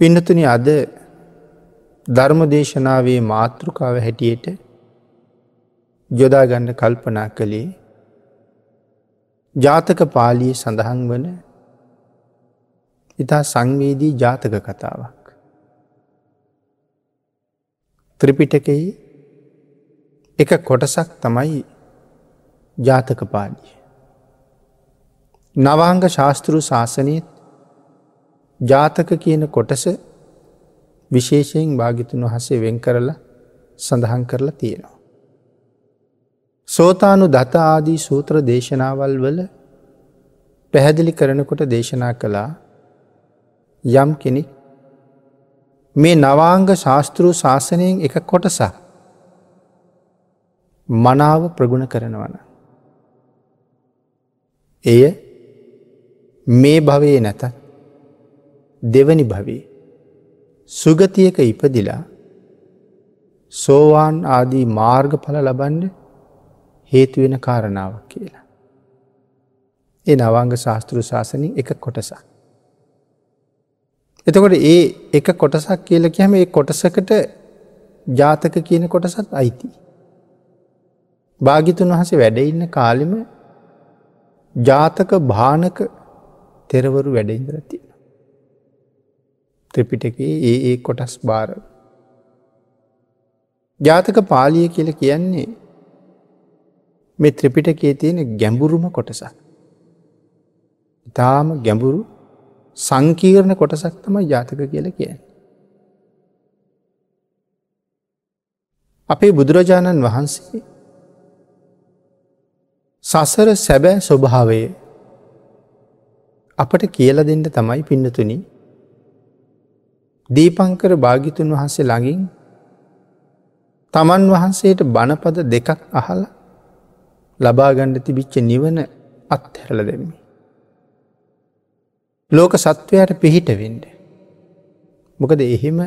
පින්නතුනි අද ධර්ම දේශනාවේ මාතෘකාව හැටියට යොදාගන්න කල්පනා කළේ ජාතක පාලිය සඳහන් වන ඉතා සංවේදී ජාතක කතාවක්. ත්‍රිපිටකයි එක කොටසක් තමයි ජාතක පාලිය. නවාංග ශාස්තෘ ශාසනයත් ජාතක කියන කොටස විශේෂයෙන් භාගිතුන් වහසේ වෙන් කරලා සඳහන් කරලා තියෙනවා. සෝතානු දත ආදී සූත්‍ර දේශනාවල් වල පැහැදිලි කරනකොට දේශනා කළා යම් කෙනෙක් මේ නවාංග ශාස්තෘ ශාසනයෙන් එක කොටසා මනාව ප්‍රගුණ කරනවන. එය මේ භවයේ නැතත් දෙවනි භවී සුගතියක ඉපදිලා සෝවාන් ආදී මාර්ගඵල ලබන්ඩ හේතුවෙන කාරණාවක් කියලා. ඒ නවංග ශාස්තෘ ශාසනින් එක කොටසක්. එතකොට ඒ එක කොටසක් කියල කියහම ඒ කොටසකට ජාතක කියන කොටසත් අයිති. භාගිතුන් වහස වැඩඉන්න කාලිම ජාතක භානක තෙරවරු වැඩඉදරති. ත්‍රිපිටකේ ඒ ඒ කොටස් භාර. ජාතක පාලිය කියල කියන්නේ මේ ත්‍රිපිටකේ තියෙන ගැඹුරුම කොටසක්. ඉතාම ගැඹුරු සංකීර්ණ කොටසක් තම ජාතක කියල කිය. අපේ බුදුරජාණන් වහන්සේ සසර සැබෑ ස්වභාවය අපට කියල දෙන්න තමයි පින්නතුනි දීපංකර භාගිතුන් වහන්සේ ළඟින් තමන් වහන්සේට බණපද දෙකක් අහල ලබාගණ්ඩ තිබිච්ච නිවන අත්හැරල දෙමි. ලෝක සත්වයට පිහිටවෙන්ඩ. මොකද එහෙම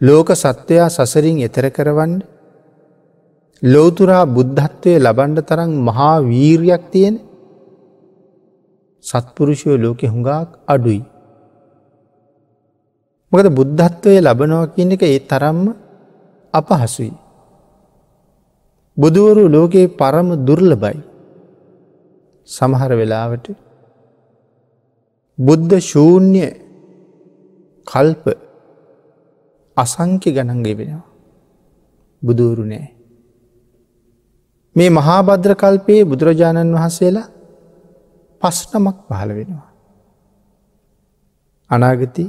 ලෝක සත්වයා සසරින් එතර කරවන්න ලෝතුරා බුද්ධත්වය ලබන්ඩ තරම් මහා වීරයක් තියෙන සත්පුරුෂයෝ ලෝකෙ හුඟාක් අඩුයි. මොකද බුද්ධත්වය ලබනවා කියන එක ඒ තරම්ම අපහසුයි. බුදුවරු ලෝකයේ පරම දුර්ල බයි. සමහර වෙලාවට බුද්ධ ශූන්‍ය කල්ප අසංක්‍ය ගණන්ගේ වෙනවා. බුදුවරු නෑ. මේ මහාබද්‍ර කල්පයේ බුදුරජාණන් වහන්සේලා පස්නමක් පහළ වෙනවා. අනාගති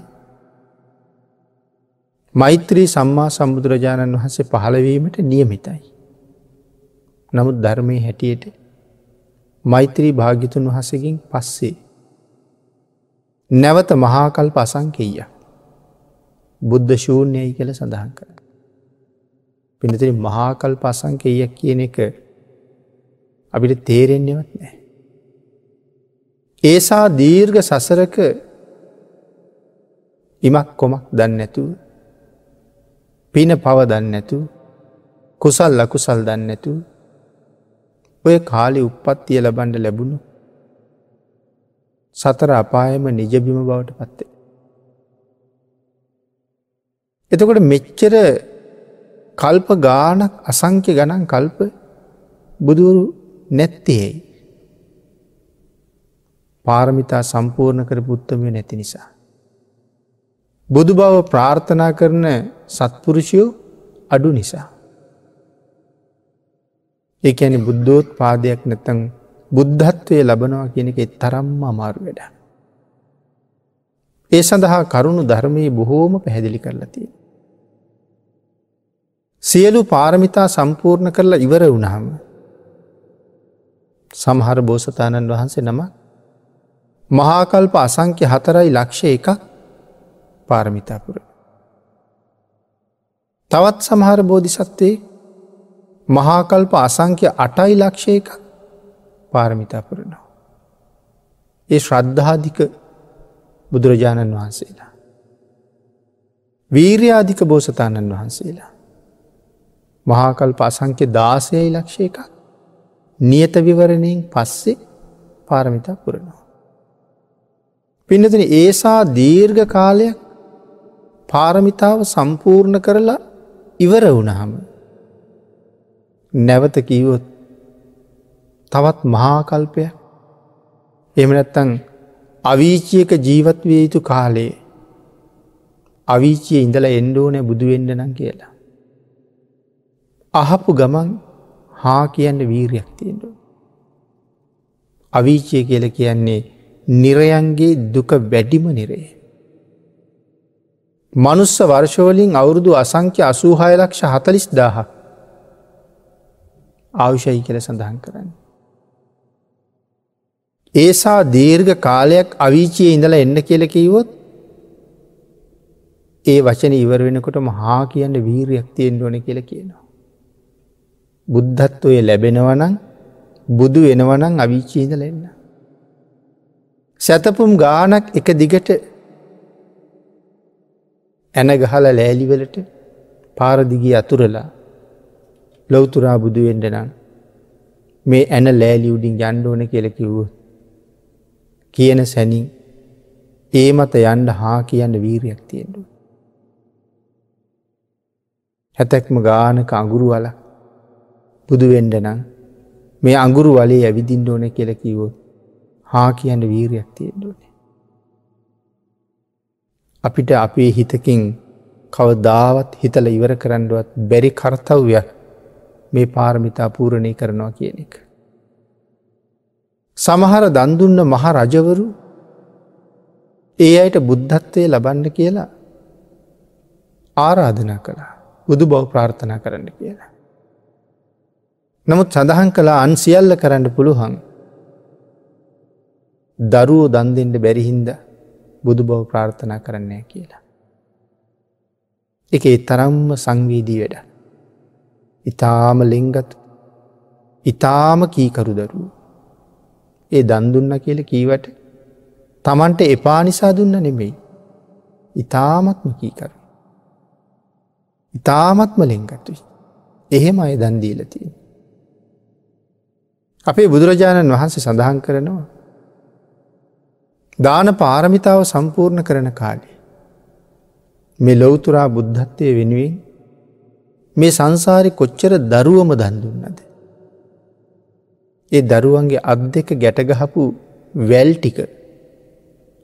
මෛත්‍රී සම්මා සම්බුදුරජාණන් වහන්සේ පහළවීමට නියමිතයි. නමුත් ධර්මය හැටියට මෛත්‍රී භාගිතුන් වහසකින් පස්සේ. නැවත මහාකල් පසංකෙය. බුද්ධ ශූන්‍යයි කළ සඳහන් කර. පිනතිරි මහාකල් පසංකෙයක් කියන එක අපිට තේරෙන්නෙවත් නෑ. ඒසා දීර්ඝ සසරක ඉමක් කොමක් දන්න නැතුව පින පව දන්නැතු කුසල් ලකුසල් දන්නැතු ඔය කාලි උපත්තිය ලබන්ඩ ලැබුණු සතර අපායම නිජබිම බවට පත්තේ. එතකොට මෙච්චර කල්ප ගානක් අසංක්‍ය ගණන් කල්ප බුදුරු නැත්තේයි. පාරමිතා සම්පූර්ණ කර පුත්තමය නැති නිසා. බුදු බව ප්‍රාර්ථනා කරන සත්පුරුෂයෝ අඩු නිසා. ඒ ඇනි බුද්ධෝත් පාදයක් නැතන් බුද්ධත්වය ලබනවා කියන එක තරම්ම අමාරු වැඩ. ඒ සඳහා කරුණු ධර්මයේ බොහෝම පැහැදිලි කරලතිය. සියලු පාරමිතා සම්පූර්ණ කරලා ඉවර වුණහම සමහර බෝසතාණන් වහන්සේ නම මහාකල්ප අසංක්‍ය හතරයි ලක්ෂ එකක් පාරමිතාපුර. තවත් සමහර බෝධිසත්වේ මහාකල්ප අසංක්‍ය අටයි ලක්ෂයක පාරමිතාපුරනවා. ඒ ශ්‍රද්ධාධික බුදුරජාණන් වහන්සේලා. වීර්යාධික බෝසතාණන් වහන්සේලා. මහාකල්ප අසංක්‍ය දාසයයි ලක්ෂය එකක් නියත විවරණයෙන් පස්සේ පාරමිතා පුරනවා. පින්නතන ඒසා දීර්ඝ කාලයක් පාරමිතාව සම්පූර්ණ කරලා ඉවර වුණහම. නැවත කීවොත් තවත් මහාකල්පය එමනැත්තං අවීචියක ජීවත් විය යුතු කාලයේ අවිචිය ඉඳල එන්ඩෝනෑ බුදුවෙන්ඩ නම් කියලා. අහපු ගමන් හා කියන්න වීරයක් තියෙන්ඩු. අවිචය කියල කියන්නේ නිරයන්ගේ දුක වැඩිම නිරේ. මනුස්ස වර්ෂෝලින් අවුරුදු අසංක්‍ය අසූහය ලක්ෂ හතලිස් දාහක් ආවුෂයි කළ සඳහන් කරන්න. ඒසා දීර්ඝ කාලයක් අවිචිය ඉඳලා එන්න කියල කිවොත් ඒ වචන ඉවර වෙනකොට මහා කියන්න වීරයක් තියෙන් ඕන කියල කියනවා. බුද්ධත්වය ලැබෙනවනං බුදු වෙනවනං අවිචීද ලෙන්න. සැතපුම් ගානක් එක දිගට ඇන ගහල ලෑලිවලට පාරදිගී අතුරලා ලොවතුරා බුදුවෙන්ඩ නම් මේ ඇන ලෑලි උඩින් යන්ඩෝන කෙලකිවූ. කියන සැනින් ඒ මත යන්ඩ හා කියන්න වීරයක් තියෙන්ඩු. හැතැක්ම ගානක අගුරු වල බුදුවෙන්ඩ නම් මේ අගුරු වලේ ඇවිදින්ඩ ඕන කෙලකිවොත් හා කියන්න වීරයක් තියෙන්ඩුවනේ. අපිට අපේ හිතකින් කවදාවත් හිතල ඉවර කරන්නඩුවත් බැරි කර්තව්යක් මේ පාරමිතා පූරණය කරනවා කියන එක. සමහර දන්දුන්න මහ රජවරු ඒ අයට බුද්ධත්වය ලබන්න කියලා ආරාධනා කළා. බුදු බව ප්‍රාර්ථනා කරන්න කියලා. නමුත් සඳහන් කලා අන්සිියල්ල කරන්න පුළුවන් දරුවෝ දන්දෙන්ට බැරිහින්ද බුදු බව ප්‍රාර්ථනා කරන්නේ කියලා. එක තරම්ම සංවීදී වැඩ. ඉතාම ලෙංගත් ඉතාම කීකරු දරුව. ඒ දන්දුන්න කියල කීවට තමන්ට එපා නිසා දුන්න නෙමෙයි. ඉතාමත්ම කීකරු. ඉතාමත්ම ලෙංගත්තුයි. එහෙම අය දන්දීලතිය. අපේ බුදුරජාණන් වහන්සේ සඳහන් කරනවා. දාන පාරමිතාව සම්පූර්ණ කරන කාලේ. මේ ලොවතුරා බුද්ධත්වය වෙනුවෙන් මේ සංසාරි කොච්චර දරුවම දන්දුන්නද. ඒ දරුවන්ගේ අත් දෙක ගැටගහපු වැල් ටික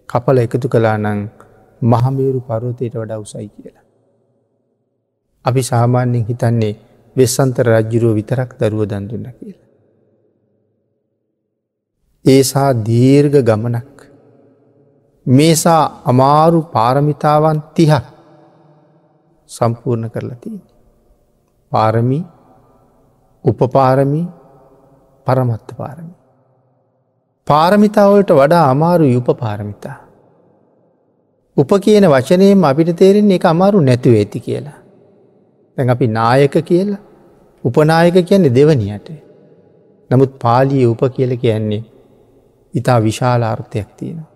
කපල එකතු කලා නං මහමේරු පරෝතයට වඩා උසයි කියලා. අපි සාමාන්‍යෙන් හිතන්නේ වෙස්සන්තර රජ්ජුරුව විතරක් දරුව දන්දුන්න කියලා. ඒසා දීර්ග ගමනක් මේසා අමාරු පාරමිතාවන් තිහක් සම්පූර්ණ කරලා තිය. පාරමි උපපාරමි පරමත්ත පාරමි. පාරමිතාවලට වඩා අමාරු යුප පාරමිතා. උප කියන වචනයෙන් අපිට තේරෙන්නේ එක අමාරු නැතුව ඇති කියලා. තැන් අපි නායක කියලා උපනායක කියන්නේ දෙවනියට. නමුත් පාලිය උප කියල කියන්නේ ඉතා විශාල අර්ථයක් තියෙනවා.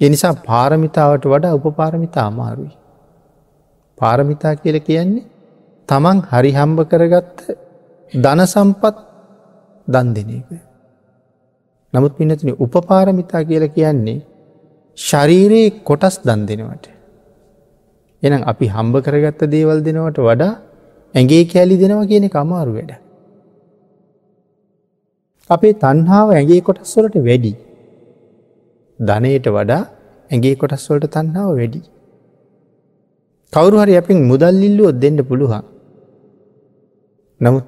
එනිසා පාරමිතාවට වඩා උපපාරමිතා අමාරුයි. පාරමිතා කියල කියන්නේ තමන් හරි හම්බ කරගත්ත ධන සම්පත් දන් දෙන එක. නමුත් පිනතින උපපාරමිතා කියල කියන්නේ ශරීරයේ කොටස් දන් දෙනවට. එනම් අපි හම්බ කරගත්ත දේවල් දෙනවට වඩා ඇගේ කෑලි දෙනවා කියන කමාරු වැඩ. අපේ තන්හාාව ඇගේ කොටස්වලට වැඩි. ධනයට වඩා ඇගේ කොටස්වලට තන්නාව වැඩි. කවරු හරි අපින් මුදල්ලිල්ලුවොත් දෙන්න පුළුවන්. නමුත්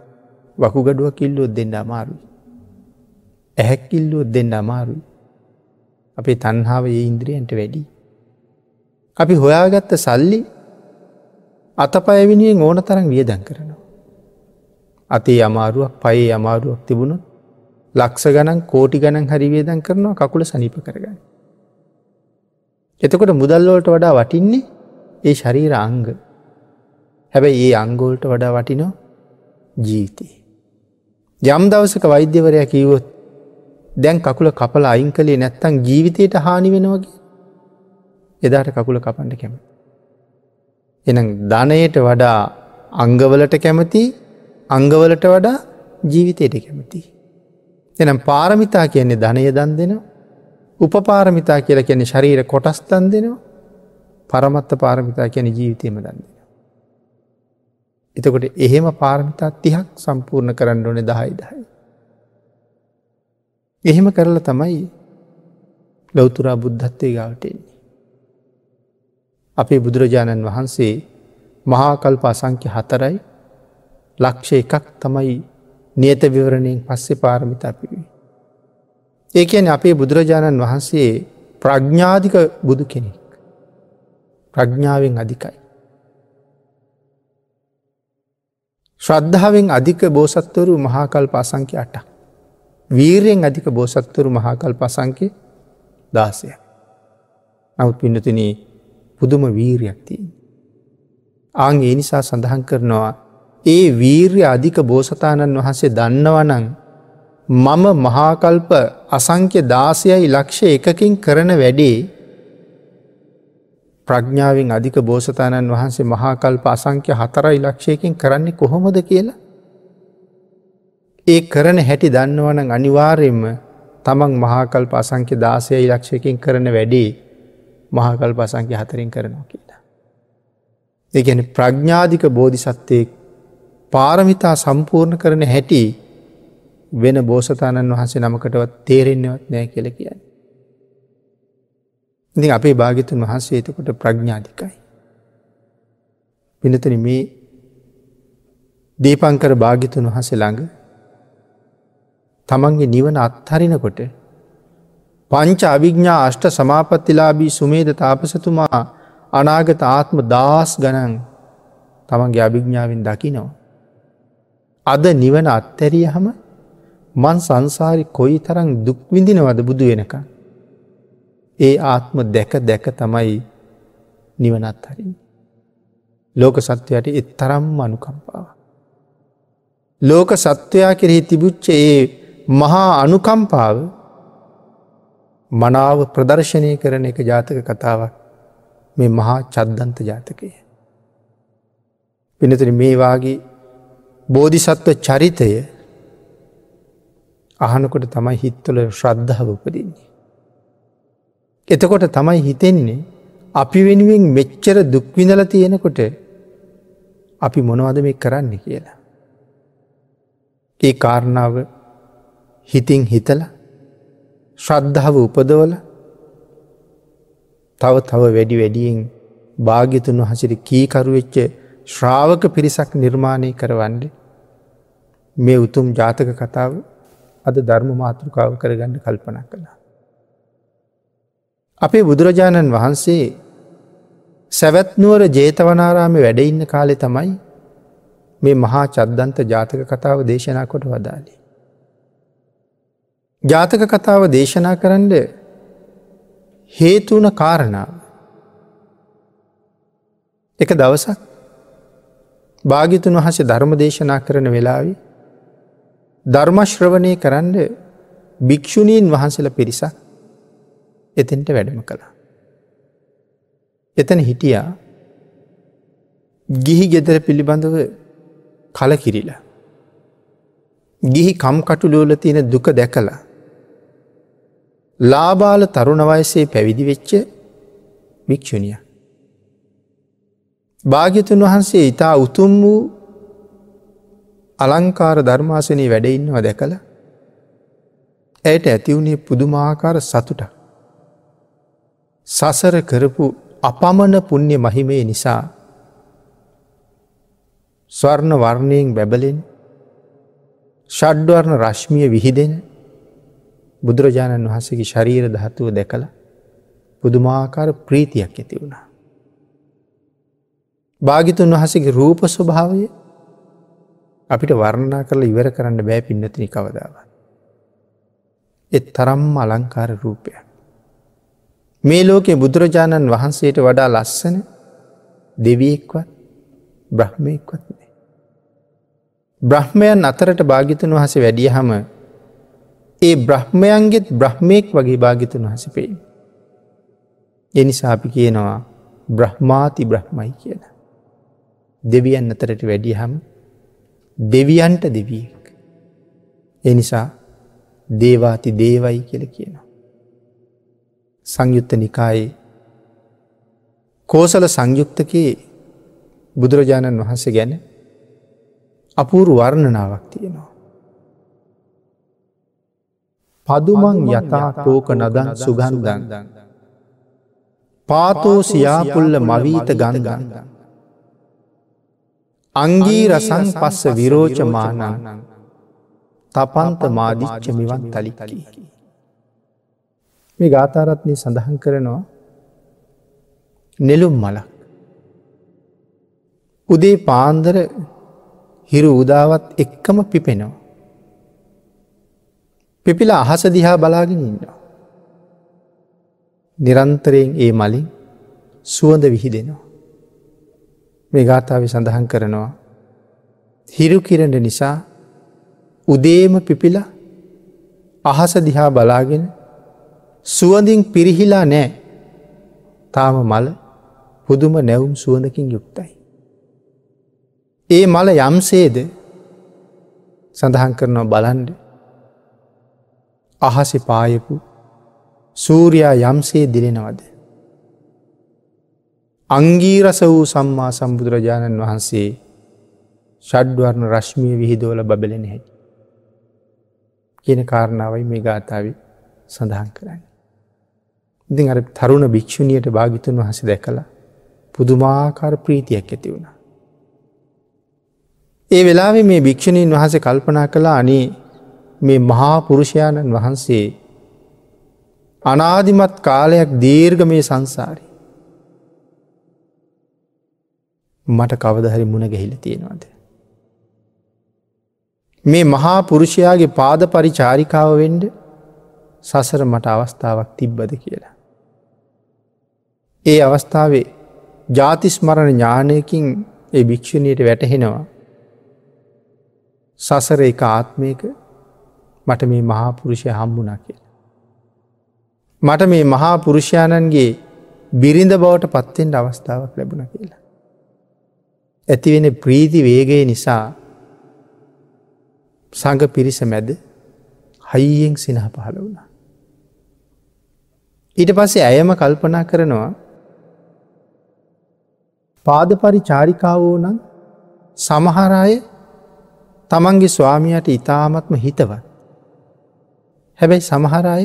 වකුගඩුව කිල්ලුවොත් දෙන්න අමාරුයි. ඇහැක්කිල්ලුවොත් දෙන්න අමාරුයි. අපේ තන්හාාව ඒ ඉන්ද්‍රියන්ට වැඩි. අපි හොයාගත්ත සල්ලි අතපයවිනියෙන් ඕන තරම් වියදන් කරනවා. අතේ අමාරුවක් පයේ අමාරුවක් තිබුණොත් ලක්ෂ ගණන් කෝටි ගණන් හරි වේදන් කරනවා කකුල සනිප කරගන්න. එතකොට මුදල්ලෝට වඩා වටින්නේ ඒ ශරීර අංග. හැබැයි ඒ අංගෝල්ට වඩා වටිනෝ ජීවිතයේ. යම් දවසක වෛද්‍යවරය කිවොත් දැන් කකුල කපල අයින් කළේ නැත්තං ජීවිතයට හානි වෙනවගේ එදාට කකුල කපන්ඩ කැම. එන ධනයට වඩා අංගවලට කැමති අංගවලට වඩා ජීවිතයට කැමති. එනම් පාරමිතා කියන්නේ ධනය දන් දෙනවා. උපපාරමිතා කියල කියන්නේ ශරීර කොටස් දන් දෙනවා. පරමත්ත පාරමිතා කියන ජීවිතයම දන්න. එතකොට එහෙම පාරමිතා තිහක් සම්පූර්ණ කරන්න ඕන දහයි දහයි. එහෙම කරලා තමයි ලොවතුරා බුද්ධත්වය ගාවටෙන්නේ. අපේ බුදුරජාණන් වහන්සේ මහාකල්ප අසංක්‍ය හතරයි ලක්ෂ එකක් තමයි නියත විවරණයෙන් පස්සේ පාරමිතා පිවී. ඒකන අපේ බුදුරජාණන් වහන්සේ ප්‍රඥ්ඥාධික බුදු කෙනෙක්. ප්‍රඥ්ඥාවෙන් අධිකයි. ශ්‍රද්ධාවෙන් අධික බෝසත්වරු මහාකල් පසංකි අටක්. වීරයෙන් අධික බෝසත්වරු මහාකල් පසංකි දාසය. නවත් පිඩතුන පුදුම වීරයක් තියෙන්. ආං ඒ නිසා සඳහන් කරනවා ඒ වීර්ය අධික බෝසතාණන් වහන්සේ දන්නවනං මම මහාකල්ප අසංක්‍ය දාසයයි ලක්ෂ එකකින් කරන වැඩේ ප්‍රඥාවෙන් අධික බෝසතාණන් වහන්සේ මහාකල්ප අසංක්‍ය හතරයි ලක්ෂයකින් කරන්නේ කොහොමද කියලා. ඒ කරන හැටි දන්නවන අනිවාර්යෙන්ම තමන් මහාකල්ප අසංක්‍ය දාසයයි ලක්ෂයකින් කරන වැඩේ මහාකල්ප අසංක්‍ය හතරින් කරනවා කියලා. ඒගැන ප්‍රඥාධික බෝධිසත්වයෙක් පාරමිතා සම්පූර්ණ කරන හැටි වෙන බෝසතාණන් වහන්සේ නමකටවත් තේරෙන්නවත් නෑ කියල කියන්න. ඉති අපේ භාගිතුන් වහන්සේ එතකොට ප්‍රඥාධිකයි. පිනතන මේ දීපංකර භාගිතුන් වහස ළඟ තමන්ගේ නිවන අත්හරිනකොට පංච අභිග්ඥා අෂ්ට සමාපත්තිලාබී සුමේද තාපසතුමා අනාගත ආත්ම දස් ගණන් තමන්ගේ අභිග්ඥාවෙන් දකිනවා. අද නිවන අත්තැරිය හම මන් සංසාරි කොයි තරං දුක්විඳිනවද බුදු වෙනකා. ඒ ආත්ම දැක දැක තමයි නිවනත් හරින්. ලෝක සත්වයට එත් තරම් අනුකම්පාව. ලෝක සත්වයා කෙරෙහි තිබුච්ච ඒ මහා අනුකම්පාව මනාව ප්‍රදර්ශනය කරන එක ජාතක කතාවක් මේ මහා චද්දන්ත ජාතකය. පිනතුන මේවාගේ බෝධිසත්ව චරිතය අහනකොට තමයි හිත්තුල ශ්‍රද්ධාව උපදින්නේ. එතකොට තමයි හිතෙන්නේ අපි වෙනුවෙන් මෙච්චර දුක්විඳල තියෙනකොට අපි මොනවද මේ කරන්න කියලා. ඒ කාරණාව හිතින් හිතල ශ්‍රද්ධාව උපදවල තව තව වැඩි වැඩියෙන් භාග්‍යතුන් වහසිරි කීකරුවෙච්ච ශ්‍රාවක පිරිසක් නිර්මාණය කරවන්ඩ මේ උතුම් ජාතක කතාව අද ධර්ම මාතෘකාව කරගන්න කල්පනා කළා. අපේ බුදුරජාණන් වහන්සේ සැවැත්නුවර ජේතවනාරාම වැඩඉන්න කාලෙ තමයි මේ මහා චද්දන්ත ජාතක කතාව දේශනා කොට වදාලි. ජාතක කතාව දේශනා කරන්න හේතුවන කාරණාව. එක දවසක් භාගිතුන් වහසේ ධර්ම දේශනා කරන වෙලාවි ධර්මශ්‍රවනය කරන්න භික්‍ෂුණීන් වහන්සල පිරිසක් එතෙන්ට වැඩම කළා. එතන හිටියා ගිහි ගෙදර පිළිබඳව කලකිරිලා. ගිහි කම්කටුලෝල තියෙන දුක දැකලා. ලාබාල තරුණ වයසේ පැවිදි වෙච්ච භික්‍ෂුණිය. භාග්‍යතුන් වහන්සේ ඉතා උතුම් වූ අලංකාර ධර්මාසනී වැඩඉන්නවා දැකළ ඇයට ඇතිවුණේ පුදුමාකාර සතුටක්. සසර කරපු අපමණ පුුණ්‍ය මහිමේ නිසා ස්වර්ණ වර්ණයෙන් බැබලෙන් ෂඩ්වර්ණ රශ්මිය විහිදෙන බුදුරජාණන් වහසගේ ශරීර ධාතුව දැකළ පුදුමාකාර ප්‍රීතියක් ඇති වුණා. භාගිතුන් වහසගේ රූප ස්වභාවය අපිට වර්ණනා කරලා ඉවර කරන්න බෑ පින්නතිනි කවදාව. එත් තරම් අලංකාර රූපයක්. මේ ලෝකෙ බුදුරජාණන් වහන්සේට වඩා ලස්සන දෙවියෙක්වත් බ්‍රහ්මයෙක්වත් නෑ. බ්‍රහ්මයන් අතරට භාගිතන් වහස වැඩිය හම ඒ බ්‍රහ්මයන්ගෙත් බ්‍රහ්මයෙක් වගේ භාගිතන් වහස පෙයි. එනිසාපි කියනවා බ්‍රහ්මාති බ්‍රහ්මයි කියන. දෙවියන් අතරට වැඩිය හම දෙවියන්ට දෙවියෙක්. එනිසා දේවාති දේවයි කියල කියනවා. සංයුත්ත නිකායේ කෝසල සංයුක්තකයේ බුදුරජාණන් වහන්සේ ගැන අපූරු වර්ණනාවක් තියෙනවා. පදුමං යතා තෝක නදන් සුගන්දන් පාතෝ සියාපුල්ල මවීත ගන්ගන්න. අංගී රසං පස්ස විරෝචමානන් තපන්ත මාදිච්ච මිවන් තලිකලි. මේ ගාතාරත්නය සඳහන් කරනවා නෙළුම් මලක්. උදේ පාන්දර හිරු උදාවත් එක්කම පිපෙනවා. පිපිලා අහස දිහා බලාගෙන ඉන්නවා. නිරන්තරයෙන් ඒ මලින් සුවඳ විහිදෙනවා. මේ ගාථාව සඳහන් කරනවා. හිරු කිරඩ නිසා උදේම පිපිල අහස දිහා බලාගෙන සුවඳින් පිරිහිලා නෑ තාම මල පුදුම නැවුම් සුවඳකින් යුක්තයි. ඒ මල යම්සේද සඳහන් කරනවා බලන්ඩ අහසි පායපු සූරයා යම්සේ දිලෙනවද. අංගීරස වූ සම්මා සම්බුදුරජාණන් වහන්සේ ෂඩ්වර්ණ රශ්මිය විහිදෝල බබලෙන හැකි. කියන කාරණාවයි මේ ගාථාව සඳහන් කරන්න. ඉතින් අර තරුණ භික්‍ෂුණියට භාගිතුන් වහස දැකලා පුදුමාකාර ප්‍රීතියක් ඇති වුණා. ඒ වෙලාවෙ මේ භික්‍ෂණීන් වහස කල්පනා කළා අනේ මේ මහා පුරුෂයාණන් වහන්සේ අනාදිමත් කාලයක් දීර්ග මේ සංසාරය. මට කවදහරි මුණ ගැහිල තියෙනවාද. මේ මහා පුරුෂයාගේ පාද පරිචාරිකාව වෙන්ඩ සසර මට අවස්ථාවක් තිබ්බද කියලා. ඒ අවස්ථාවේ ජාතිස්මරණ ඥානයකින් ඒ භික්‍ෂණයට වැටහෙනවා. සසර එක ආත්මයක මට මේ මහාපුරුෂය හම්බුනා කියලා. මට මේ මහා පුරුෂයාණන්ගේ බිරිඳ බවට පත්තෙන්ට අවස්ථාවක් ලැබුණ කියලා. ඇතිවෙන ප්‍රීති වේගේ නිසා සඟ පිරිස මැද හයියෙන් සිනහ පහළ වුණා. ඊට පස්සේ ඇයම කල්පනා කරනවා පාදපරි චාරිකාවෝ නම් සමහරය තමන්ගේ ස්වාමියයට ඉතාමත්ම හිතවත්. හැබැයි සමහරය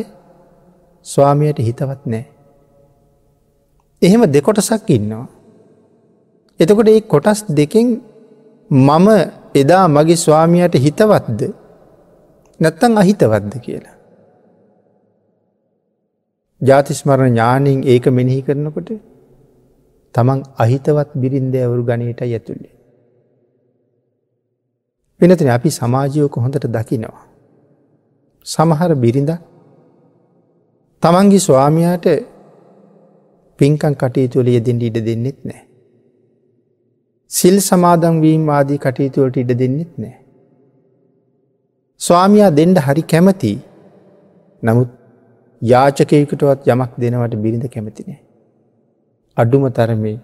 ස්වාමියයට හිතවත් නෑ. එහෙම දෙකොටසක් ඉන්නවා. එතකොට ඒ කොටස් දෙකින් මම එදා මගේ ස්වාමියයට හිතවත්ද නැත්තං අහිතවත්ද කියලා. ජාතිස්මරණ ඥානයෙන් ඒක මෙනෙහි කරනකොට තමන් අහිතවත් බිරින්ද ඇවරු ගනයට ඇතුළේ. වෙනතින අපි සමාජයෝක හොඳට දකිනවා. සමහර බිරිඳ තමන්ගේ ස්වාමයාට පින්කං කටයුතුවල යෙදෙන්ට ඉඩ දෙන්නෙත් නෑ. සිල් සමාදංවීම් ආදී කටයුතුවලට ඉඩ දෙන්නෙත් නෑ. ස්වාමයා දෙන්ඩ හරි කැමති නමුත් යාචකයකටවත් යමක් දෙනවට බිරිඳ කැමතිනේ. අඩුම තරමේ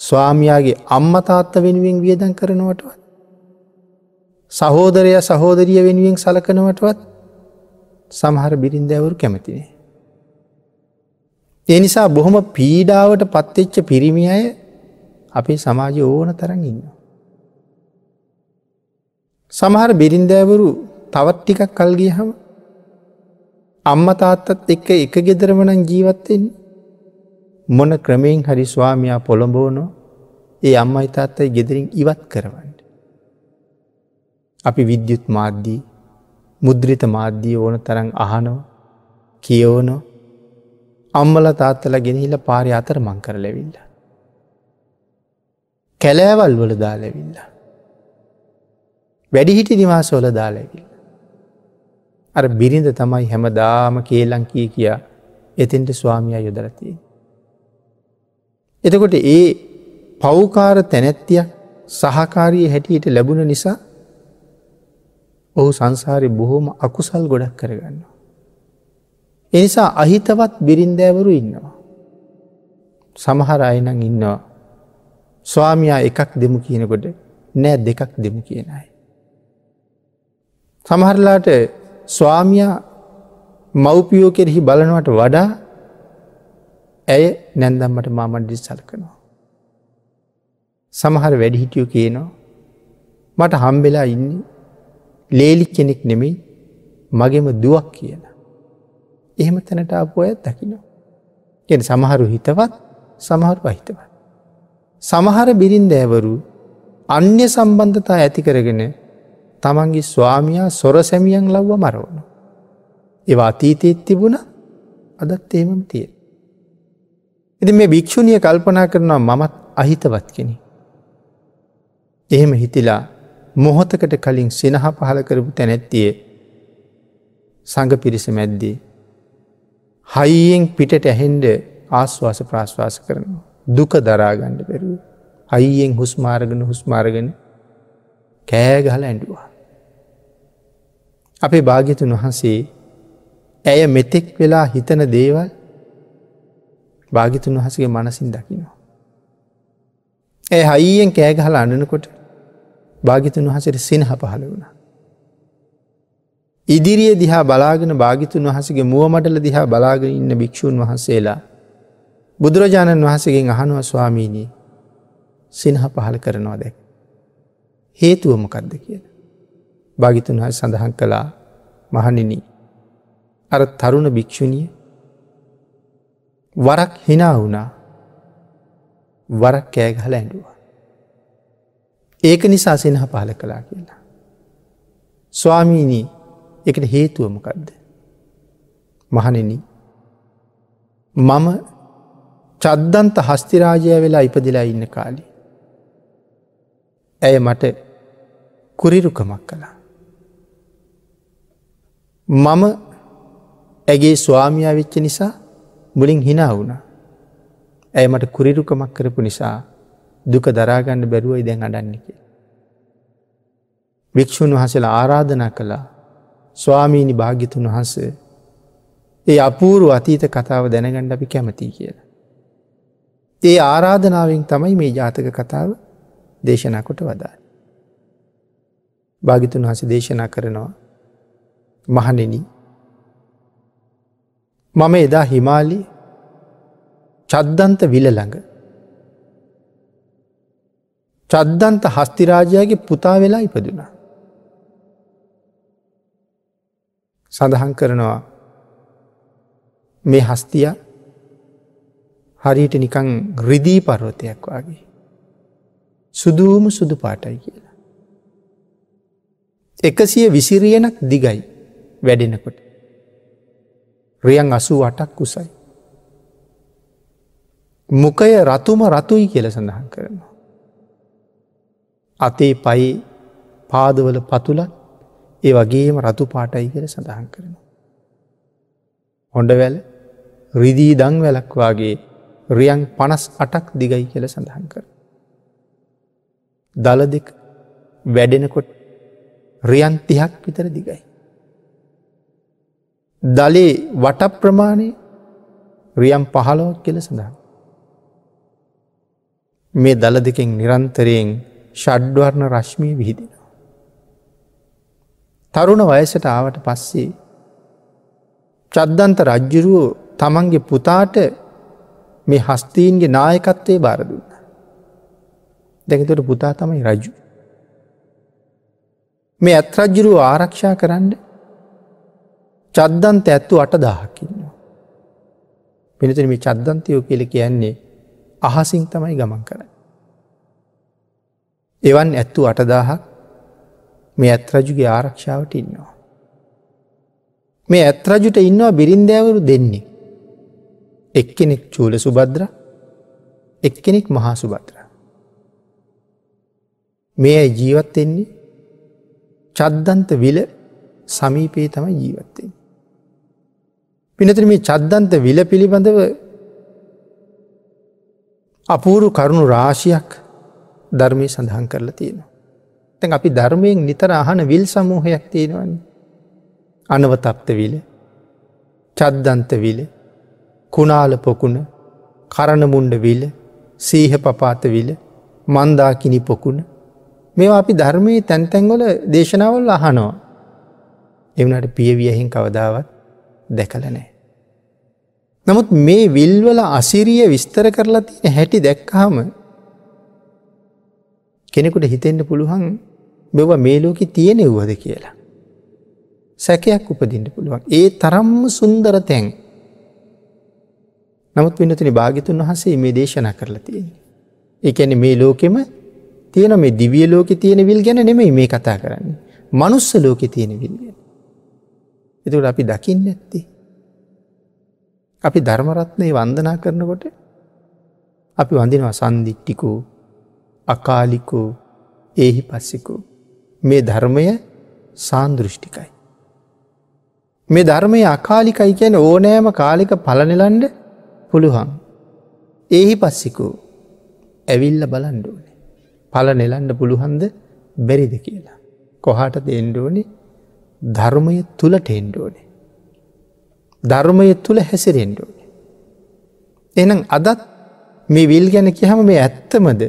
ස්වාමයාගේ අම්මතාත්ත වෙනුවෙන් වියදන් කරනවටවත්. සහෝදරය සහෝදරිය වෙනුවෙන් සලකනවටවත් සමහර බිරින්දෑවරු කැමතිනේ. ඒ නිසා බොහොම පීඩාවට පත්වෙච්ච පිරිමි අය අපේ සමාජ ඕන තරන් ඉන්න. සමහර බිරින්දෑවරු තවත් ටිකක් කල්ගිය හම අම්ම තාත්තත් එක්ක එක ගෙදරමනං ජීවත්තෙන් මොන ක්‍රමයෙන් හරි ස්වාමයා පොළඹෝනෝ ඒ අම්මයි තාත්තයි ගෙදරින් ඉවත් කරවන්න. අපි විද්‍යුත් මාධ්‍යී මුද්‍රිත මාධ්‍යී ඕන තරන් අහනෝ කියෝනෝ අම්මල තාත්තල ගෙනහිල පාරි අතර මං කර ලැවිල්ල. කැලෑවල් වල දාලැවිල්ල. වැඩිහිටි නිවාසෝල දාලැවිල්. අර බිරිඳ තමයි හැම දාම කේලං කිය කියා එතින්ට ස්වාමිය යොදරතිය. එතකොට ඒ පෞකාර තැනැත්තිය සහකාරී හැටියට ලැබුණ නිසා ඔහු සංසාරය බොහෝම අකුසල් ගොඩක් කරගන්න. එනිසා අහිතවත් බිරින්දෑවරු ඉන්නවා. සමහර අයනං ඉන්නවා. ස්වාමයා එකක් දෙමු කියනකොට නෑ දෙකක් දෙමු කියනයි. සමහරලාට ස්වාමියයා මව්පියෝ කෙරෙහි බලනවට වඩා ඇය නැන්දම්මට මාමඩ්ඩි සලකනවා. සමහර වැඩිහිටියෝ කියනවා මට හම්බෙලා ඉන්නේ ලේලි කෙනෙක් නෙමෙයි මගෙම දුවක් කියන. එහෙම තැනට අප ඇත් දකිනවා. ගෙන සමහරු හිතවත් සමහරු අහිතවත්. සමහර බිරින් දෑවරු අන්‍ය සම්බන්ධතා ඇති කරගෙන තමන්ගේ ස්වාමයා සොර සැමියන් ලව්ව මරවන. ඒවා අතීතයත් තිබුණ අදත් ඒමම තිය. ඉති මේ භික්‍ෂුණිය කල්පනා කරනවා මමත් අහිතවත් කෙනෙ. එහෙම හිතිලා මොහොතකට කලින් සිනහ පහල කරපු තැනැත්තිය සඟ පිරිස මැද්දී. හයියෙන් පිටට ඇහෙන්ඩ ආශ්වාස ප්‍රශ්වාස කරනවා. දුක දරාගණ්ඩ පෙරුව. අයියෙන් හුස්මාරගෙන හුස්මාරගෙන කෑගහල ඇඩුවා. අපේ භාගිතුන් වහන්සේ ඇය මෙතෙක් වෙලා හිතන දේවල් භාගිතුන් වහසගේ මනසින් දකිනවා. ඇය හයියෙන් කෑගහල අන්නනකොට භාගිතුන් වහසට සිනහ පහළ වුණ. ඉදිරිය දිහා බලාගෙන භාගිතුන් වහසගේ මුවමටල දිහා බලාගෙන ඉන්න භික්‍ෂූන් වහන්සේලා බුදුරජාණන් වහසගෙන් අහනුව ස්වාමීනී සිනහ පහළ කරනවා දැක්. හේතුවමකක්ද කියන. භාගිතුන් හයි සඳහන් කළා මහනිනි අර තරුණ භික්‍ෂුණිය වරක් හිනා වුණා වරක් කෑගහල ඇඩුවා. ඒක නිසා සිනහ පහල කලා කියලා. ස්වාමීනී එකට හේතුවමකක්ද. මහනෙන මම චද්දන්ත හස්තිරාජය වෙලා ඉපදිලා ඉන්න කාලි. ඇය මට කුරිරුකමක් කළා. මම ඇගේ ස්වාමියා වෙච්ච නිසා මුලින් හිනා වුණ. ඇය මට කුරිරුකමක් කරපු නිසා දුක දරාගන්න බැරුවයි දැන් අඩන්නක. භික්‍ෂූන් වහසලා ආරාධනා කළා ස්වාමීණි භාගිතුන් වහන්සේ ඒ අපූරු අතීත කතාව දැනගණ්ඩ අපි කැමති කියලා. ඒ ආරාධනාවෙන් තමයි මේ ජාතක කතාව දේශනා කොට වදා. භාගිතුන් වහස දේශනා කරනවා මහනෙන මම එදා හිමාලි චද්දන්ත විල ළඟ චද්දන්ත හස්තිරාජයාගේ පුතා වෙලා ඉපදුනා. සඳහන් කරනවා මේ හස්තිය හරියට නිකං රිදී පර්වතයක් වගේ. සුදුවම සුදු පාටයි කියලා. එකසිය විසිරියනක් දිගයි වැඩෙනකොට. රියන් අසු වටක් කුසයි. මොකය රතුම රතුයි කියල සඳහන් කරනවා. අතේ පයි පාදවල පතුලත් ඒ වගේම රතු පාටයි කියල සඳහන් කරනවා. හොඩවැල රිදී දං වැලක් වගේ රියන් පනස් අටක් දිගයි කියල සඳහන් කර. දල දෙක වැඩෙනකොට රියන් තිහක් විතර දිගයි. දලේ වට ප්‍රමාණය රියම් පහළොවක් කියල සඳහන්. මේ දල දෙකින් නිරන්තරයෙන් ෂඩ්වර්ණ රශ්මී විහිදිනවා. තරුණ වයසට ආවට පස්සේ චද්දන්ත රජ්ජුරුව තමන්ගේ පුතාට මේ හස්තීන්ගේ නායකත්වය බාරදුන්න. දැකතට පුතා තමයි රජු. මේ ඇත් රජ්ජුරුව ආරක්ෂා කරන්න චද්දන්ත ඇත්තු අට දාහකින්නවා. පිනතුන මේ චද්දන්තයෝ කියල කියන්නේ අහසිං තමයි ගමන් කර. එවන් ඇත්තු අටදාහක් මේ ඇත්රජුගේ ආරක්ෂාවට ඉන්නවා. මේ ඇත්රජුට ඉන්නවා බිරින්දෑවරු දෙන්නේ. එක්කෙනෙක් චූල සුබද්‍ර එක්කෙනෙක් මහා සුබද්‍ර. මේ ඇයි ජීවත්වෙන්නේ චද්දන්ත විල සමීපයේ තමයි ජීවත්තෙන්. පිනතර මේ චද්දන්ත විල පිළිබඳව අපූරු කරුණු රාශියක් ධර්මය සඳහන් කරලා තියෙනවා. තැන් අපි ධර්මයෙන් නිතර අහන විල් සමූහයක් තියෙනවන්නේ. අනවතප්ත විල චද්දන්ත විල කුණාල පොකුණ කරණමුන්ඩ විල සීහ පපාත විල මන්දාකිනි පොකුණ මේවා අපි ධර්මයේ තැන්තැන්ගොල දේශනාවල් අහනවා. එවනට පියවියහින් කවදාවත් දැකල නෑ. නමුත් මේ විල්වල අසිරිය විස්තර කරලා තියෙන හැටි දැක්කහම කෙනෙකුට හිතෙන්ට පුළුවන් මෙව මේ ලෝක තියෙනෙව්වද කියලා. සැකයක් උපදින්න පුළුවන්. ඒ තරම්ම සුන්දර තැන්. නමුත් වෙනතින භාගිතුන් වහසේ මේ දේශනා කරලා තියෙන. එකැන මේ ලෝකෙම තියෙන මේ දිවිය ලෝක තියෙන විල් ගැන නෙමයි මේ කතා කරන්නේ. මනුස්ස ලෝක තියෙන විල් ගැන. එතුට අපි දකින්න ඇත්ති. අපි ධර්මරත්නය වන්දනා කරනකොට අපි වඳනවා සන්දිිට්ටිකෝ අකාලිකෝ ඒහි පස්සිකෝ මේ ධර්මය සාන්දෘෂ්ටිකයි. මේ ධර්මය අකාලිකයි කියන ඕනෑම කාලික පලනෙලන්ඩ පුළුවන්. ඒහි පස්සිකෝ ඇවිල්ල බලන්ඩෝනේ. පල නෙලන්ඩ පුළුහන්ද බැරිද කියලා. කොහට දෙෙන්ඩෝනි ධර්මය තුළට එන්ඩෝනේ. ධර්මය තුළ හැසිරෙන්ඩෝනේ. එනම් අදත් මේ විල් ගැන කියහම මේ ඇත්තමද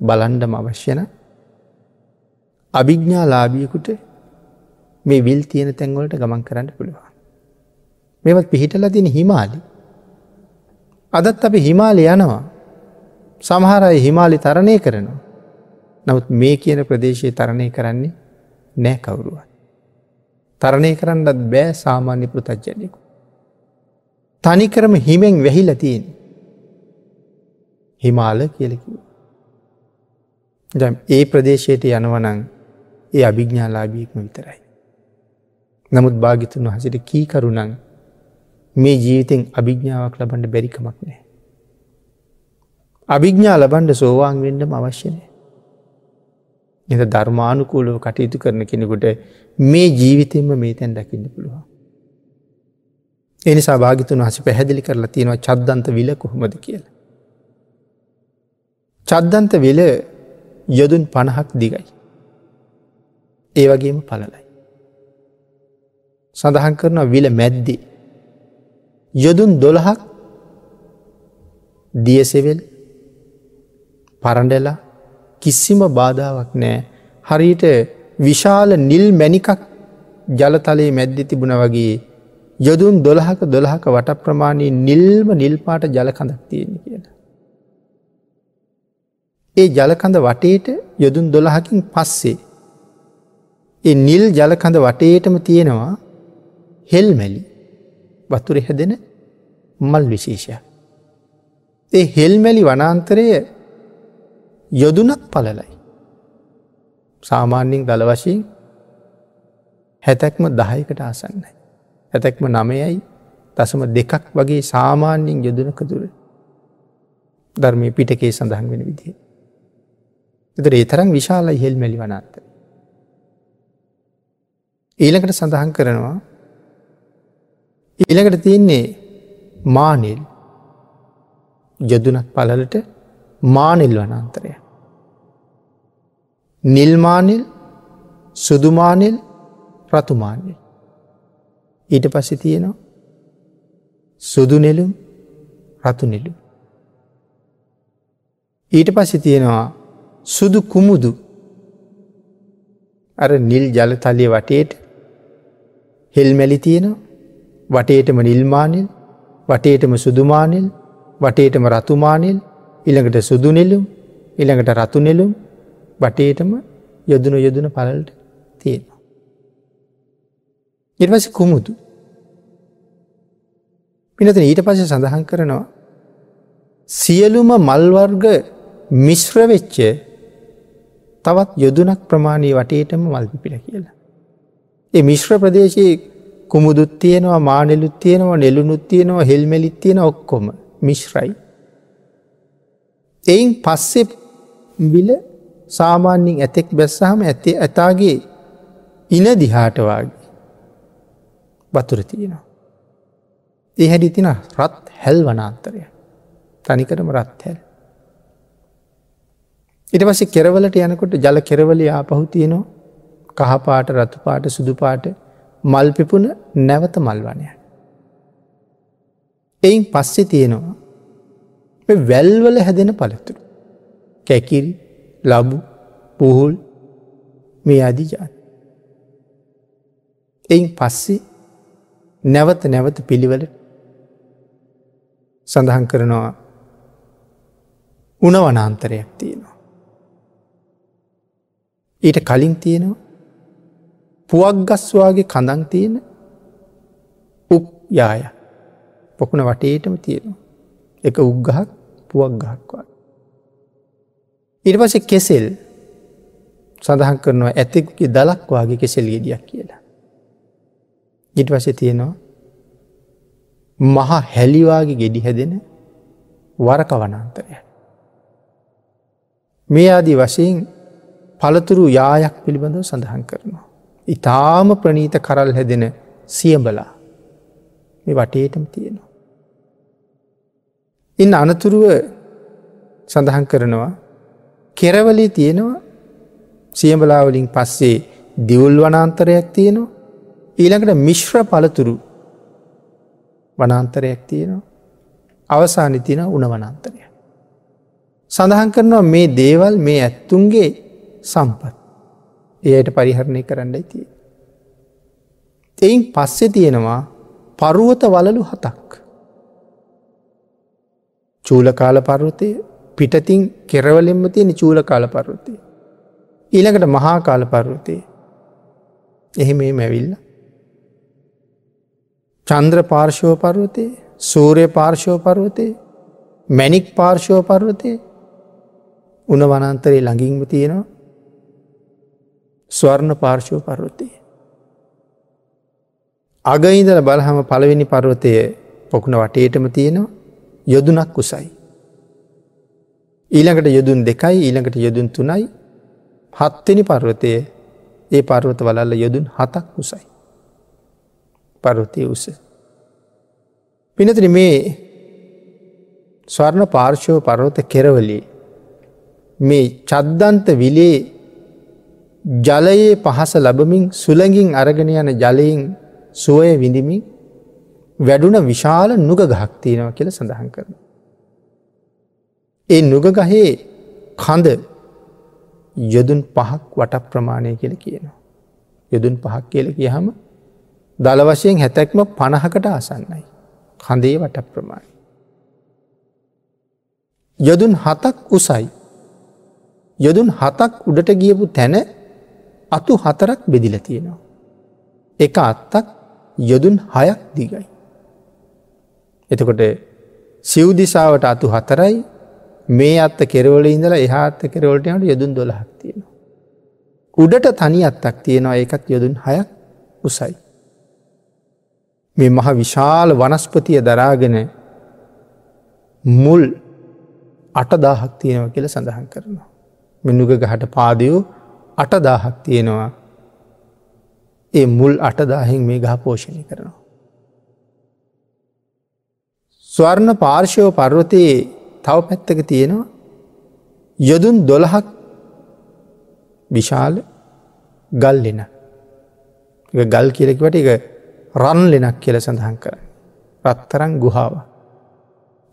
බලන්ඩම අවශ්‍යන අභිග්ඥා ලාබියකුට මේ විල් තියෙන තැන්වලට ගමන් කරන්න පුළුවන්. මෙවත් පිහිටල තින හිමාලි. අදත් අපි හිමාලි යනවා සමහරයි හිමාලි තරණය කරනවා. නමුත් මේ කියන ප්‍රදේශයේ තරණය කරන්නේ නෑ කවුරුවත්. තරණය කරන්නත් බෑ සාමාන්‍ය පෘතජ්ජනයකු. තනිකරම හිමෙන් වැහිල තියෙන් හිමාල කියලකිව. ඒ ප්‍රදේශයට යනවනං ඒ අභිග්ඥාලාබීක්ම විතරයි. නමුත් භාගිතුන් වහසට කීකරුණං මේ ජීවිතෙන් අභිග්ඥාවක් ලබන්ඩ බැරිකමක් නෑ. අභිග්ඥා ලබන්ඩ සෝවාන් වෙන්ඩම අවශ්‍යනය. එ ධර්මානුකූලව කටයුතු කරන කෙනෙකුට මේ ජීවිතෙන්ම මේ තැන් දකින්න පුළුවන්. එනිසා භාගිතුන් හසි පැහැදිලි කරලා තියෙනවා චද්දන්ත විල කොහොමද කියලා. චද්දන්ත විල යොදුන් පණහක් දිගයි. ඒ වගේම පලලයි. සඳහන් කරන විල මැද්දි. යොදුන් දොළහක් දියසෙවෙල් පරඩලා කිසිම බාධාවක් නෑ හරියට විශාල නිල් මැනිකක් ජලතලයේ මැද්දි තිබුණ වගේ යොදුන් දොළහක දොළහක වට ප්‍රමාණී නිල්ම නිල්පාට ජලකඳක් තියෙන කියලා. ඒ ජලකඳ වටේට යොදුන් දොළහකින් පස්සේ. ඒ නිල් ජලකඳ වටේටම තියෙනවා හෙල් මැලි වතුර හැදෙන මල් විශේෂයක්. ඒ හෙල්මැලි වනාන්තරය යොදුනක් පලලයි. සාමාන්‍යින් දළ වශයෙන් හැතැක්ම දහයකට ආසන්නයි. ඇතැක්ම නමයයි දසම දෙකක් වගේ සාමාන්‍යින් යොදුනක දුර ධර්මය පිටකේ සඳහන් වෙන විදිහ. එතර ඒ තරම් විශාල ඉහෙල් මැලි වනත්ත. ඊළකට සඳහන් කරනවා ඊළකට තියෙන්නේ මානිල් යොදුනක් පලලට මානිල් වනන්තරය. නිල්මානිල් සුදුමානිල් රතුමානිල්. ඊට පස්සෙ තියෙනවා සුදු නෙලුම් රතු නෙලු. ඊට පස්සෙ තියෙනවා සුදු කුමුදු අර නිල් ජලතලිය වටේට හෙල්මැලි තියෙනවා වටේටම නිල්මානිල් වටේටම සුදුමානිල් වටේටම රතුමානිල් ඉළඟට සුදු නෙලුම් ඉළඟට රතු නෙලුම් වටේටම යොදන යොදන පලල්ට තියෙනවා. ඉර්වස කුමුතු පිනත ඊට පස සඳහන් කරනවා සියලුම මල්වර්ග මිශ්‍රවෙච්ච තවත් යොදුනක් ප්‍රමාණී වටේටම මල්පිපිල කියලා. ඒ මිශ්‍ර ප්‍රදේශයේ කුමුදුත් තියෙනවා මානෙලුත් තියෙනවා නෙලුනුත් තියෙනවා හෙල්මෙලිත් තියෙන ඔක්කොම මිශ්රයි. එයින් පස්සෙ විල සාමාන්‍යින් ඇතෙක් බැස්සහම ඇති ඇතාගේ ඉන දිහාටවාගේ බතුර තියෙනවා. ඒ හැඩි තින රත් හැල් වනාන්තරය තනිකරම රත් හැල්. ඉට පස්සේ කෙරවලට යනකොට ජල කෙරවල ආපහු තියෙනවා කහපාට රතුපාට සුදුපාට මල් පිපුුණ නැවත මල්වනය. එයින් පස්සෙ තියෙනවා වැල්වල හැදෙන පළතුරු. කැකිරි ලබු පුහුල් මේ අධි ජාත. එයින් පස්සේ නැවත නැවත පිළිවල සඳහන් කරනවා උනවනාන්තරයක් තියෙනවා. ඊට කලින් තියෙනවා පුවක් ගස්වාගේ කඳන් තියෙන උක් යාය පොකුණ වටේටම තියෙනවා. එක උග්ගහක් පුවක් ගහක්වා. ඉට පස කෙසෙල් සඳහන් කරනවා ඇතෙක්ගේ දලක් වගේ කෙසෙල් ගෙඩියක් කියලා. ඉට පස තියෙනවා මහා හැලිවාගේ ගෙඩි හැදෙන වරක වනන්තරය. මේ ආදී වශයෙන් පළතුරු යායක් පිළිබඳව සඳහන් කරනවා. ඉතාම ප්‍රනීත කරල් හැදෙන සියඹලා මේ වටේටම තියෙනවා. ඉන්න අනතුරුව සඳහන් කරනවා කෙරවලේ තියෙනවා සියඹලාවලින් පස්සේ දිවුල් වනාන්තරයක් තියෙනවා ඊළඟට මිශ්‍ර පළතුරු වනාන්තරයක් තියෙනවා අවසානි තින උන වනන්තරය. සඳහන් කරනවා මේ දේවල් මේ ඇත්තුන්ගේ සම්පත් එයට පරිහරණය කරන්නයි තිය. එයින් පස්සෙ තියෙනවා පරුවත වලලු හතක්. චූලකාල පර්වතය පිටතින් කෙරවලෙන්ම තියෙන චූලකාල පර්වතය. ඊළඟට මහා කාල පර්වතය එහෙම මැවිල්ල. චන්ද්‍ර පාර්ශව පර්වතය සූරය පාර්ශව පර්වතය මැනික් පාර්ශව පර්වතය උන වනන්තරේ ළඟින්ම තියෙනවා ස්වර්ණ පාර්ශව පර්වතය. අගයින්දල බලහම පළවෙනි පර්වතය පොකුණ වටේටම තියෙනවා යොදුනක් කුසයි. ඊළඟට යොදුන් දෙකයි ඊළඟට යොදුන් තුනයි හත්වෙනි පර්වතය ඒ පර්වත වලල්ල යොදුන් හතක් කුසයි. පර්වතය උස. පිනතින මේ ස්වර්ණ පාර්ශව පර්වත කෙරවලේ මේ චද්දන්ත විලේ ජලයේ පහස ලබමින් සුළඟින් අරගෙන යන ජලයෙන් සුවය විඳමින් වැඩුන විශාල නුග ගහක් තියෙනව කියල සඳහන් කරන. ඒ නුග ගහේ කඳ යොදුන් පහක් වට ප්‍රමාණය කියල කියනවා. යොදුන් පහක් කියල කියහම දළ වශයෙන් හැතැක්ම පණහකට අසන්නයි. කඳේ වට ප්‍රමාණය. යොදුන් හතක් උසයි. යොදුන් හතක් උඩට ගියපු තැන අතු හතරක් බෙදිල තියෙනවා. එක අත්තක් යොදුන් හයක් දිගයි. එතකොට සිව්දිසාවට අතු හතරයි මේ අත්ත කෙරවල ඉඳලා එහාත්ත කෙරවලටට යොදුන් දොළහක් තියෙනවා. උඩට තනි අත්තක් තියෙනවා ඒකත් යොදුන් හයක් උසයි. මේ මහ විශාල වනස්පතිය දරාගෙන මුල් අටදාහක් තියෙනව කියල සඳහන් කරනවා. මෙනුග ගහට පාදයෝ අටදාහක් තියෙනවා ඒ මුල් අටදාහෙන් මේ ගහ පෝෂණය කරනවා. ස්වර්ණ පාර්ශව පර්වතයේ තව පැත්තක තියෙනවා යොදුන් දොළහක් විශාල ගල් ලෙන ගල් කියලෙකිවට එක රන් ලෙනක් කියල සඳහන් කර රත්තරං ගුහාාව.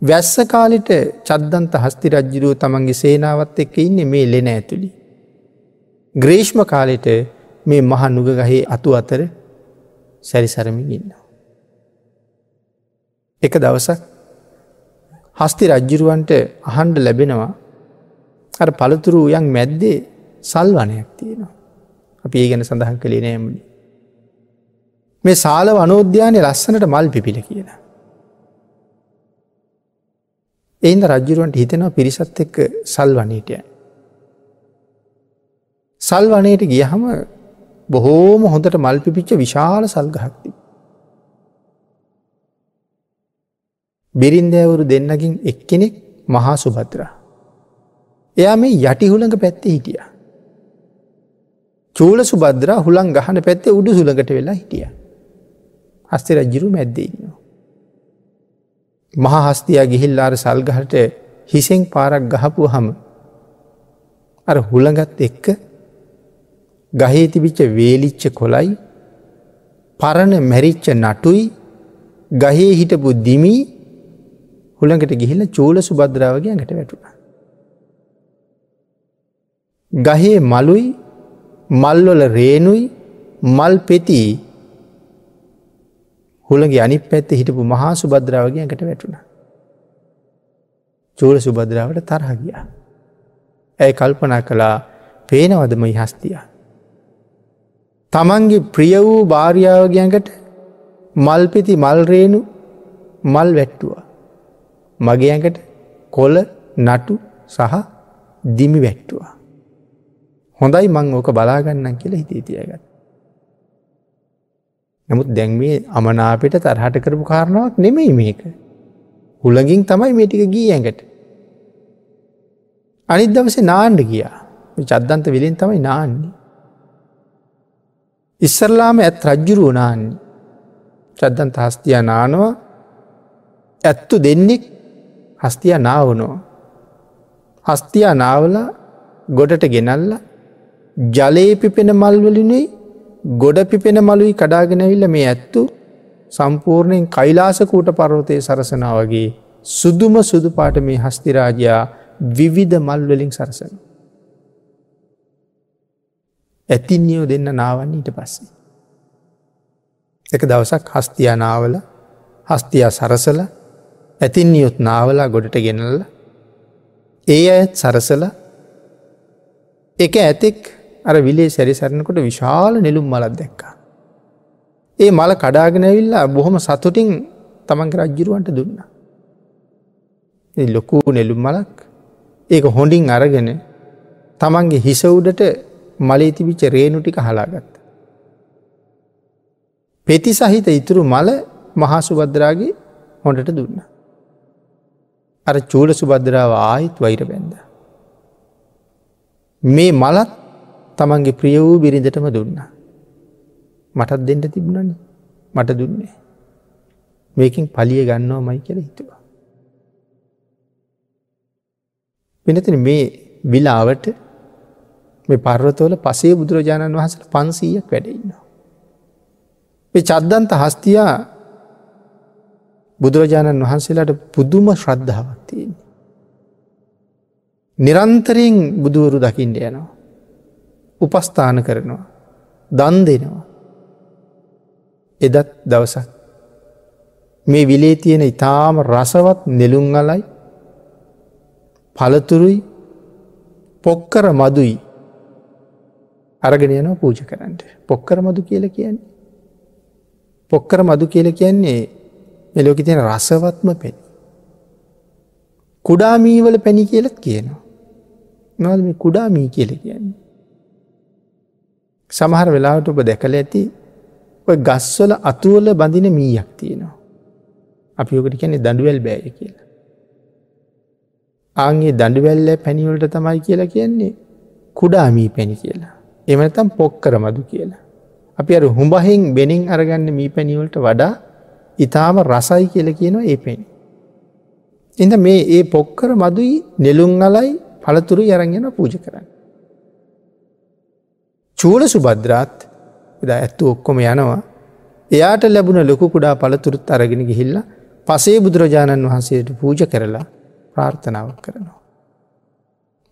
වැස්ස කාලෙට චද්දන්ත හස්ති රජ්ජිරුව තමන්ගේ සේනාවත් එක්ක ඉන්න මේ ලෙන ඇතුළි. ග්‍රේෂ්ම කාලෙට මේ මහ නුග ගහේ අතු අතර සැරිසරමින් ඉන්නවා. එක දවසක් හස්ති රජ්ජිරුවන්ට අහන්ඩ ලැබෙනවා අර පළතුරු උයන් මැද්දේ සල්වනයක් තියෙනවා. අපි ඒ ගැන සඳහන් කළේ නෑමලි. මේ සාල වනෝද්‍යානය ලස්සනට මල් පිපිල කියන. එයින්ද රජ්ජුරුවන්ට හිතෙනවා පිරිසත් එක්ක සල් වනීටය. සල් වනයට ගියහම බොහෝම හොඳට මල් පිපිච්ච විශාල සල්ගහක්ති. බිරින්දෑවරු දෙන්නකින් එක්කෙනෙක් මහා සුභද්‍රා. එයා මේ යටිහුළඟ පැත්තේ හිටිය. චූල සුබද්‍රා හුළන් ගහන පැත්තේ උඩු සුළඟට වෙලා හිටිය. හස්ති රජ්ජිරු මැද්දඉන්නවා. මහා හස්තියා ගිහිල්ලාර සල්ගහට හිසෙන් පාරක් ගහපු හම අර හුළඟත් එක්ක ගහේ තිබිච්ච වේලිච්ච කොලයි පරණ මැරිච්ච නටුයි ගහේ හිටපු දිමී හුළඟට ගිහිල්ල චූල සුබද්‍රාවගේ ඇඟට වැටුණ. ගහේ මලුයි මල්ලොල රේනුයි මල් පෙති හුළගේ අනි පැත්ත හිටපු මහා සුබද්‍රාවගේ ඇඟට වැටුණ. චූල සුබද්‍රාවට තරහගිය. ඇය කල්පනා කළා පේනවදම හස්තිය. තමන්ගේ ප්‍රිය වූ භාරියාවගයන්කට මල්පිති මල්රේනු මල් වැට්ටුවා. මගේයකට කොල නටු සහ දිමි වැට්ටුවා. හොඳයි මං ඕක බලාගන්නම් කියලා හිතේ තියගත්. නමුත් දැන්මේ අමනාපිට තරහට කරපු කාරණාවක් නෙමෙයි මේක. හුළඟින් තමයි මේටික ගී ඇඟට. අනිත් දවසේ නාන්ඩ ගියා චද්දන්ත විලෙන් තමයි නාන්නේ. ඉස්සරලාම ඇත් රජ්ජුරුව නාන්නේ. චද්දන්ත හස්තියා නානවා ඇත්තු දෙන්නෙක් හස්තිය නාවනෝ. හස්තියා නාවල ගොඩට ගෙනල්ල ජලයේ පිපෙන මල්වලිනුයි ගොඩ පිපෙන මලුයි කඩාගෙනවිල්ල මේ ඇත්තු සම්පූර්ණයෙන් කයිලාසකූට පරවතය සරසනා වගේ සුදුම සුදු පාට මේ හස්තිරාජයා විවිධ මල්වලින් සරසන. ඇතින්නියෝ දෙන්න නාවන්න ඊට පස්සේ. එක දවසක් හස්තියානාවල හස්තියා සරසල ඇතින්නියොත් නාවලා ගොඩට ගෙනල්ල ඒ අයත් සරසල එක ඇතෙක් අර විලේ සැරිසරනකොට විශාල නෙළුම් මලත් දැක්කා. ඒ මල කඩාගෙනැවිල්ලා බොහොම සතුටින් තමන්ග රජ්ජිරුවන්ට දුන්න. ලොකූ නෙළුම් මලක් ඒක හොඳින් අරගෙන තමන්ගේ හිසවුඩට මලේ තිබිච්ච රේණු ටික හලාගත්ත. පෙති සහිත ඉතුරු මල මහා සුබද්‍රාගේ හොඳට දුන්න. අර චූල සුබද්‍රාව ආයිත් වෛර බැන්ද. මේ මලත් තමන්ගේ ප්‍රිය වූ බිරිඳටම දුන්න. මටත් දෙන්න තිබුණන මට දුන්නේ. මේකින් පලිය ගන්නවා මයි කියල හිතුවා. වෙනතින මේ විලාවට මේ පර්වතවල පසේ බුදුරජාණන් වහසට පන්සීයක් වැඩඉන්නවා. ඒ චද්දන්ත හස්තියා බුදුරජාණන් වහන්සේලාට පුදුම ශ්‍රද්ධාවක් තියෙන්නේ. නිරන්තරයෙන් බුදුවරු දකිින්ට යනවා. උපස්ථාන කරනවා. දන් දෙනවා. එදත් දවසක්. මේ විලේ තියෙන ඉතාම රසවත් නෙළුම් අලයි පළතුරුයි පොක්කර මදුයි අරගෙන යනවා පූජ කරන්නට පොක්කර මදු කියල කියන්නේ. පොක්කර මදු කියල කියන්නේ මෙලෝක තියෙන රසවත්ම පැණි. කුඩාමීවල පැණි කියලත් කියනවා. නද මේ කුඩාමී කියල කියන්නේ. සමහර වෙලාවට ඔබ දැකල ඇති ඔය ගස්වල අතුවල බඳින මීයක් තියෙනවා. අපි යෝකට කියන්නේ දඩුවල් බෑය කියලා. ආගේ දඩුවැල්ල පැණිවලට තමයි කියලා කියන්නේ කුඩාමී පැණි කියලා. එමනතම් පොක්කර මදු කියලා. අපි අර හුඹහෙන් බෙනින් අරගන්න මී පැණිවලට වඩා ඉතාම රසයි කියල කියනවා ඒ පෙන්. එඳ මේ ඒ පොක්කර මදුයි නෙළුම් අලයි පළතුරු යරගෙන පූජ කරන්න. චූල සුබද්‍රාත් එද ඇත්තු ඔක්කොම යනවා එයාට ලැබුණ ලොකු කුඩා පළතුරුත් අරගෙන ගිහිල්ල පසේ බුදුරජාණන් වහන්සේට පූජ කරලා ප්‍රාර්ථනාවක් කරනවා.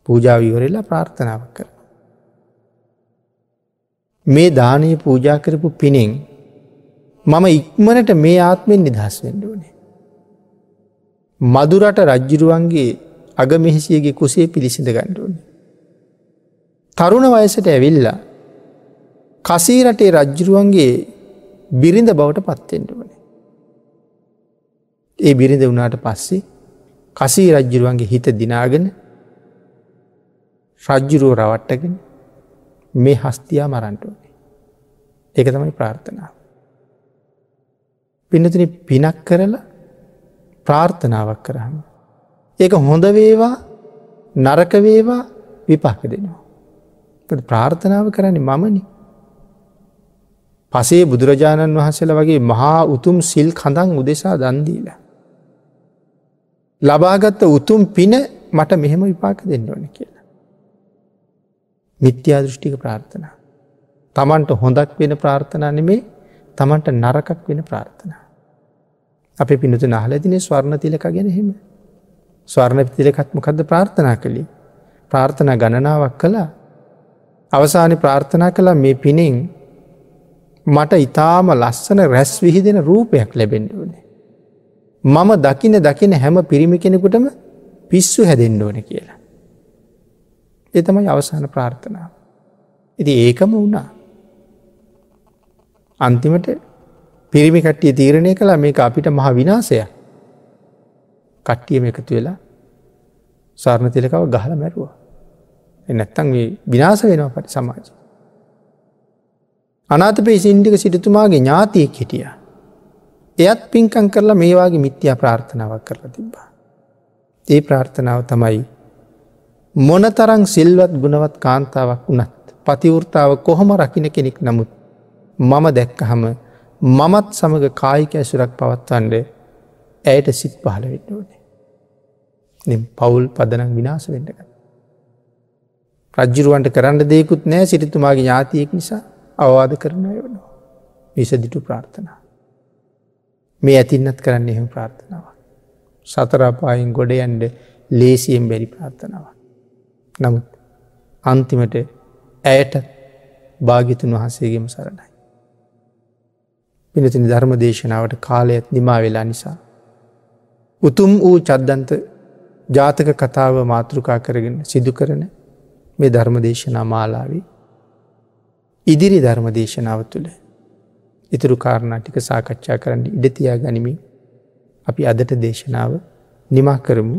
පූජාවිවරෙලා ප්‍රාර්ථනාවක් කර. මේ දානය පූජා කරපු පිනෙන් මම ඉක්මනට මේ ආත්මෙන් නිදහස් වෙන්ඩුවනේ. මදුරට රජ්ජිරුවන්ගේ අගමෙහිසියගේ කුසේ පිළිසිඳ ගණ්ඩුවන. තරුණ වයසට ඇවිල්ලා කසීරටේ රජ්ජිරුවන්ගේ බිරිඳ බවට පත්තෙන්ටුවන. ඒ බිරිඳ වුණාට පස්සේ කසී රජ්ජිරුවන්ගේ හිත දිනාගෙන රජ්ජුරුව රවට්ටගෙන මේ හස්තියා මරන්ටුවනේ. ඒක තමයි ප්‍රාර්ථනාව. පිනතින පිනක් කරලා ප්‍රාර්ථනාවක් කරහම. ඒක හොඳ වේවා නරක වේවා විපක්ක දෙනවා. ප්‍රාර්ථනාව කරන්නේ මමනි. පසේ බුදුරජාණන් වහන්සේල වගේ මහා උතුම් සිල් කඳන් උදෙසා දන්දීල. ලබාගත්ත උතුම් පින මට මෙහෙම විපාක දෙන්න ඕන කියලා. මිත්‍යා දෘෂ්ටික ප්‍රාර්ථනා. තමන්ට හොඳක් වෙන ප්‍රාර්ථනා නෙමේ තමන්ට නරකක් වෙන ප්‍රාර්ථනා. අපි පිනතු නහලදිනේ ස්වර්ණ තිලක ගැන හෙම. ස්වර්ණ තිලකත්මකද ප්‍රාර්ථනා කළේ. ප්‍රාර්ථනා ගණනාවක් කළා අවසානි ප්‍රාර්ථනා කළා මේ පිනෙන් මට ඉතාම ලස්සන රැස් විහිදෙන රූපයක් ලැබෙන්ඩුවනේ. මම දකින දකින හැම පිරිමි කෙනෙකුටම පිස්සු හැදෙන්ඩ ඕන කියලා. එතමයි අවසාන ප්‍රාර්ථනාව. ඉති ඒකම වුණා. අන්තිමට පිරිමි කට්ටිය තීරණය කලා මේක අපිට මහ විනාසය කට්ටියම එකතු වෙලා සාරණ තිලකව ගහල මැරුවා. එනැත්තන් විනාස වෙනවා පටි සමාජ. අනාතපේ සින්ඩික සිටතුමාගේ ඥාතියෙක් හිටිය. එයත් පින්කං කරලා මේවාගේ මිත්‍යා ප්‍රාර්ථනාවක් කරලා තිබ්බා. ඒ ප්‍රාර්ථනාව තමයි මොනතරං සිල්වත් ගුණවත් කාන්තාවක් වනත් පතිවෘතාව කොහොම රකින කෙනෙක් නමුත් මම දැක්කහම මමත් සමඟ කායික ඇසුරක් පවත්වන්ඩ ඇයට සිත් පහල වෙන්න ඕනේ. පවුල් පදනම් විනාස වෙන්නක. රජ්ජුරුවන්ට කරන්න දෙයකුත් නෑ සිරිතුමාගේ ඥාතියෙක් නිසා අවවාද කරන වනවා. විසදිටු ප්‍රාර්ථනා. මේ ඇතින්නත් කරන්න එහෙම ප්‍රාර්ථනාව. සතරපායින් ගොඩයන්ඩ ලේසියෙන් බැරි ප්‍රාර්ථනාව. නමුත් අන්තිමට ඇයට භාගිතුන් වහන්සේගේම සරණයි. පිනතින ධර්ම දේශනාවට කාලයත් නිමා වෙලා නිසා. උතුම් වූ චද්දන්ත ජාතක කතාව මාතෘකා කරගෙන සිදු කරන මේ ධර්ම දේශනා මාලාවී. ඉදිරි ධර්ම දේශනාව තුළ ඉතුරු කාරණා ටික සාකච්ඡා කරන්න ඉඩතියා ගනිමින් අපි අදට දේශනාව නිමා කරමු